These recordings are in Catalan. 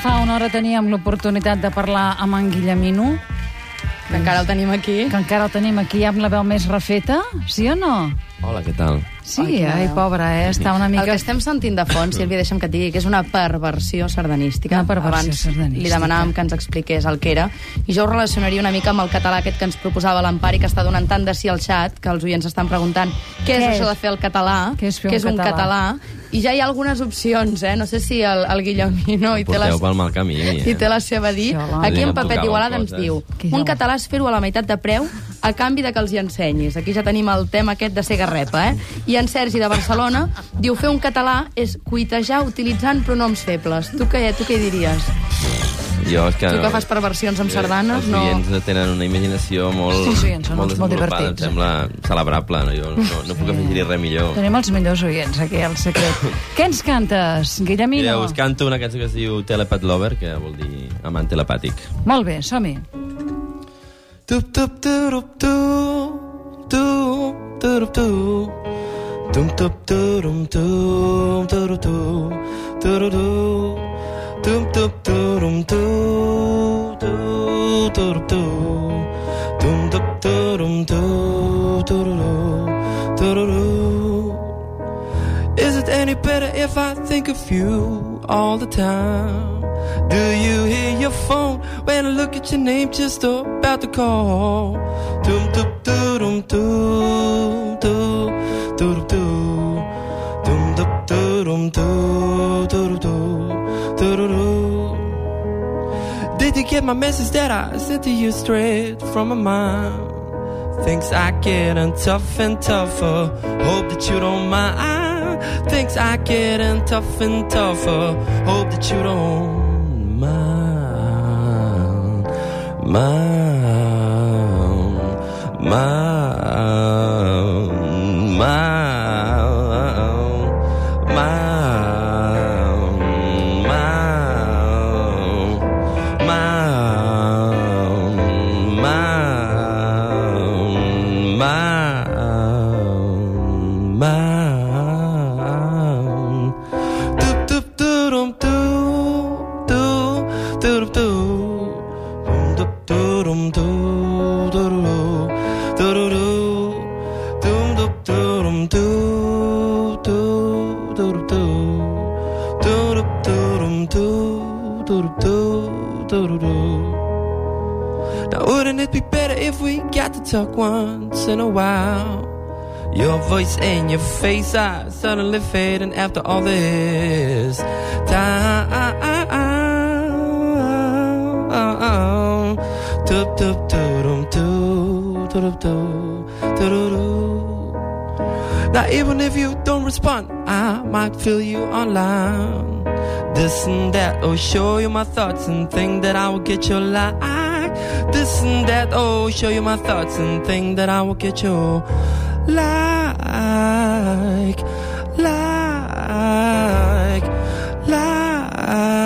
fa una hora teníem l'oportunitat de parlar amb en Guillemino, Que encara el tenim aquí. que encara el tenim aquí amb la veu més refeta, sí o no? Hola, què tal? Sí, Ai, ai, pobra, eh? Està una El mica... que estem sentint de fons, Sílvia, deixa'm que et digui, que és una perversió sardanística. Una perversió Abans sardanística. li demanàvem que ens expliqués el que era. I jo ho relacionaria una mica amb el català aquest que ens proposava l'Empari, que està donant tant de sí al xat, que els oients estan preguntant què, Què és és? això de fer el català, Què és fer un un català? català. I ja hi ha algunes opcions, eh? No sé si el, el Guillemino hi té, la, Porteu pel mal camí. hi té la seva dit. Sí, hola. Aquí en tocava Igualada ens diu un català és fer-ho a la meitat de preu a canvi de que els hi ensenyis. Aquí ja tenim el tema aquest de ser garrepa, eh? I en Sergi de Barcelona diu fer un català és cuitejar utilitzant pronoms febles. Tu què, tu què hi diries? Jo, és que... Tu que fas perversions amb sardanes, els no... oients tenen una imaginació molt, Els oients són molt molt desenvolupada. divertits. Em sembla celebrable. No? Jo no, no puc afegir-hi res millor. Tenim els millors oients aquí, al secret. Què ens cantes, Guillemino? Mireu, us canto una cançó que es diu Telepath Lover, que vol dir amant telepàtic. Molt bé, som-hi. Is it any better if I think of you all the time? Do you hear your phone when I look at your name just about to call? Doom doom doom doom doom doom doom doom doom doom doom doom doom Did you get my message that I sent to you straight from my mind? Things are getting tough and tougher. Hope that you don't mind. Things are getting tough and tougher. Hope that you don't mine, mine, mine. Now, wouldn't it be better if we got to talk once in a while? Your voice and your face are suddenly fading after all this time. Now, even if you don't respond, I might feel you online. This and that, oh, show you my thoughts and think that I will get your like. This and that, oh, show you my thoughts and think that I will get your like, like, like,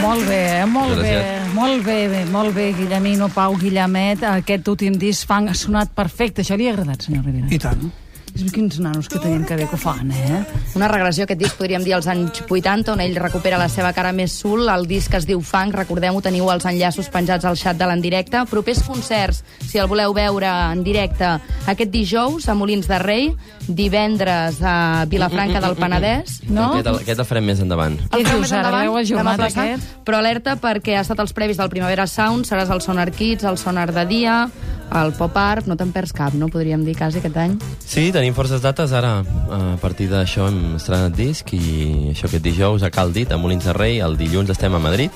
Molt bé, eh? molt bé, molt bé, bé, molt bé, Guillemino, Pau, Guillemet, aquest últim disc fang ha sonat perfecte. Això li ha agradat, senyor Rivera? I tant. Quins nanos que tenien que bé que ho fan, eh? Una regressió, aquest disc podríem dir als anys 80, on ell recupera la seva cara més sul. El disc es diu Funk, recordem-ho, teniu els enllaços penjats al xat de l'endirecte. Propers concerts, si el voleu veure en directe, aquest dijous a Molins de Rei, divendres a Vilafranca del Penedès, no? Aquest, el, aquest el farem més endavant. El farem més ara endavant, demà passat, aquest? Però alerta perquè ha estat els previs del Primavera Sound, seràs al Sonar Kids, al Sonar de Dia, al Pop Art, no te'n perds cap, no? Podríem dir quasi aquest any. Sí, tenim forces dates ara. A partir d'això hem estrenat disc i això aquest dijous a Caldit, a Molins de Rei. El dilluns estem a Madrid.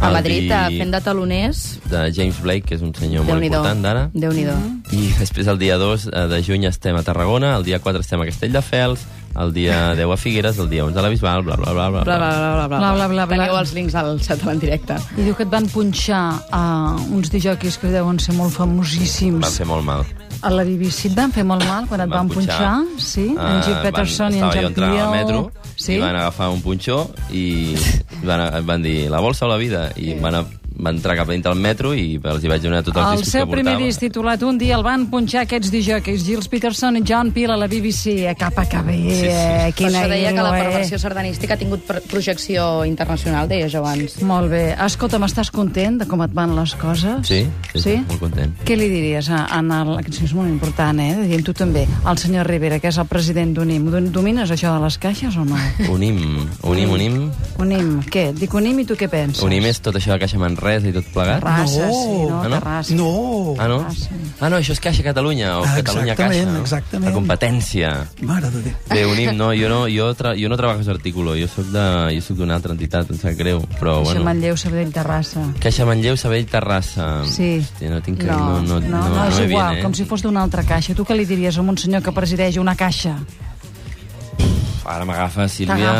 A Madrid, di- di... fent de taloners, de James Blake, que és un senyor molt Déu-n'hi-do. important d'ara. Déu-n'hi-do. I després el dia 2 de juny estem a Tarragona, el dia 4 estem a Castelldefels, el dia 10 a Figueres, el dia 11 a la Bisbal, bla, bla, bla, bla. Bla, bla, bla, bla, Bla, bla, bla, bla. Teniu els links al xat en directe. I diu que et van punxar a uns dijòquis que deuen ser molt famosíssims fer molt mal. a la BBC. Et van fer molt mal quan et van punxar? Sí? En Gil Eh, Peterson van, i en estava jo entrant al metro Sí? i van agafar un punxó i van, van dir la bolsa o la vida? I van, a, van entrar cap a dintre del metro i els hi vaig donar tots els El discos seu que primer portava. disc titulat Un dia el van punxar aquests dijòqueis, Gilles Peterson i John Peel a la BBC. A capa que bé, Sí, sí. eh? Per Quina això deia que la eh? perversió sardanística ha tingut pro- projecció internacional, deia jo abans. Molt bé. Escolta'm, estàs content de com et van les coses? Sí, sí, sí? molt content. Què li diries a, a el, que és molt important, eh? dir tu també, al senyor Rivera, que és el president d'UNIM. Dom- Domines això de les caixes o no? Unim, unim, unim. UNIM, què? Dic UNIM i tu què penses? Unim és tot això de Caixa Manresa i tot plegat? Terrassa, sí, no? Ah, no? Terrassa. No, Ah, no? Terrassa. Ah, no, això és Caixa Catalunya, o Ah, Catalunya exactament, Caixa. exactament. La competència. mare de Déu. Bé, Unim, no, jo no, jo, tra jo no treballo a artículo, jo soc de- jo soc d'una altra entitat, em sap greu, però Això bueno. Manlleu, Sabadell, Terrassa. Caixa Manlleu, Sabell, Terrassa. Sí. Hòstia, no tinc... No, no, no, no, no, és me igual, viene, eh? com si fos d'una altra caixa. Tu què li diries a un senyor que presideix una caixa? Ara m'agafa, Sílvia...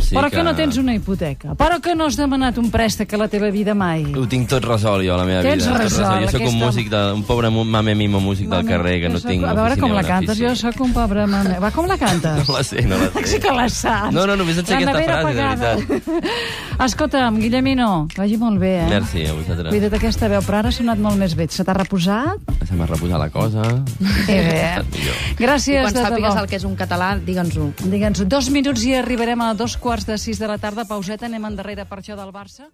Sí Però que no tens una hipoteca? Però que no has demanat un préstec a la teva vida mai? Ho tinc tot resolt, jo, a la meva Tens vida. Tot resolt, Jo sóc un aquesta- músic, de, un pobre mame mimo músic del carrer, que no Jo tinc soc- A veure com la cantes, jo sóc un pobre mame. Va, com la cantes? No la sé, no la sé. Sí que la saps. No, no, només en sé aquesta frase, de apagada. Escolta'm, Guillemino, que vagi molt bé, eh? Merci, a vosaltres. Cuida't aquesta veu, però ara ha sonat molt més bé. Se t'ha reposat? Se m'ha reposat la cosa. Que bé. Ha estat millor. I Gràcies, quan de sàpigues debò. el que és un català, digue'ns-ho. Digue'ns, dos minuts i arribarem a dos quarts de sis de la tarda. Pauseta, anem endarrere per això del Barça.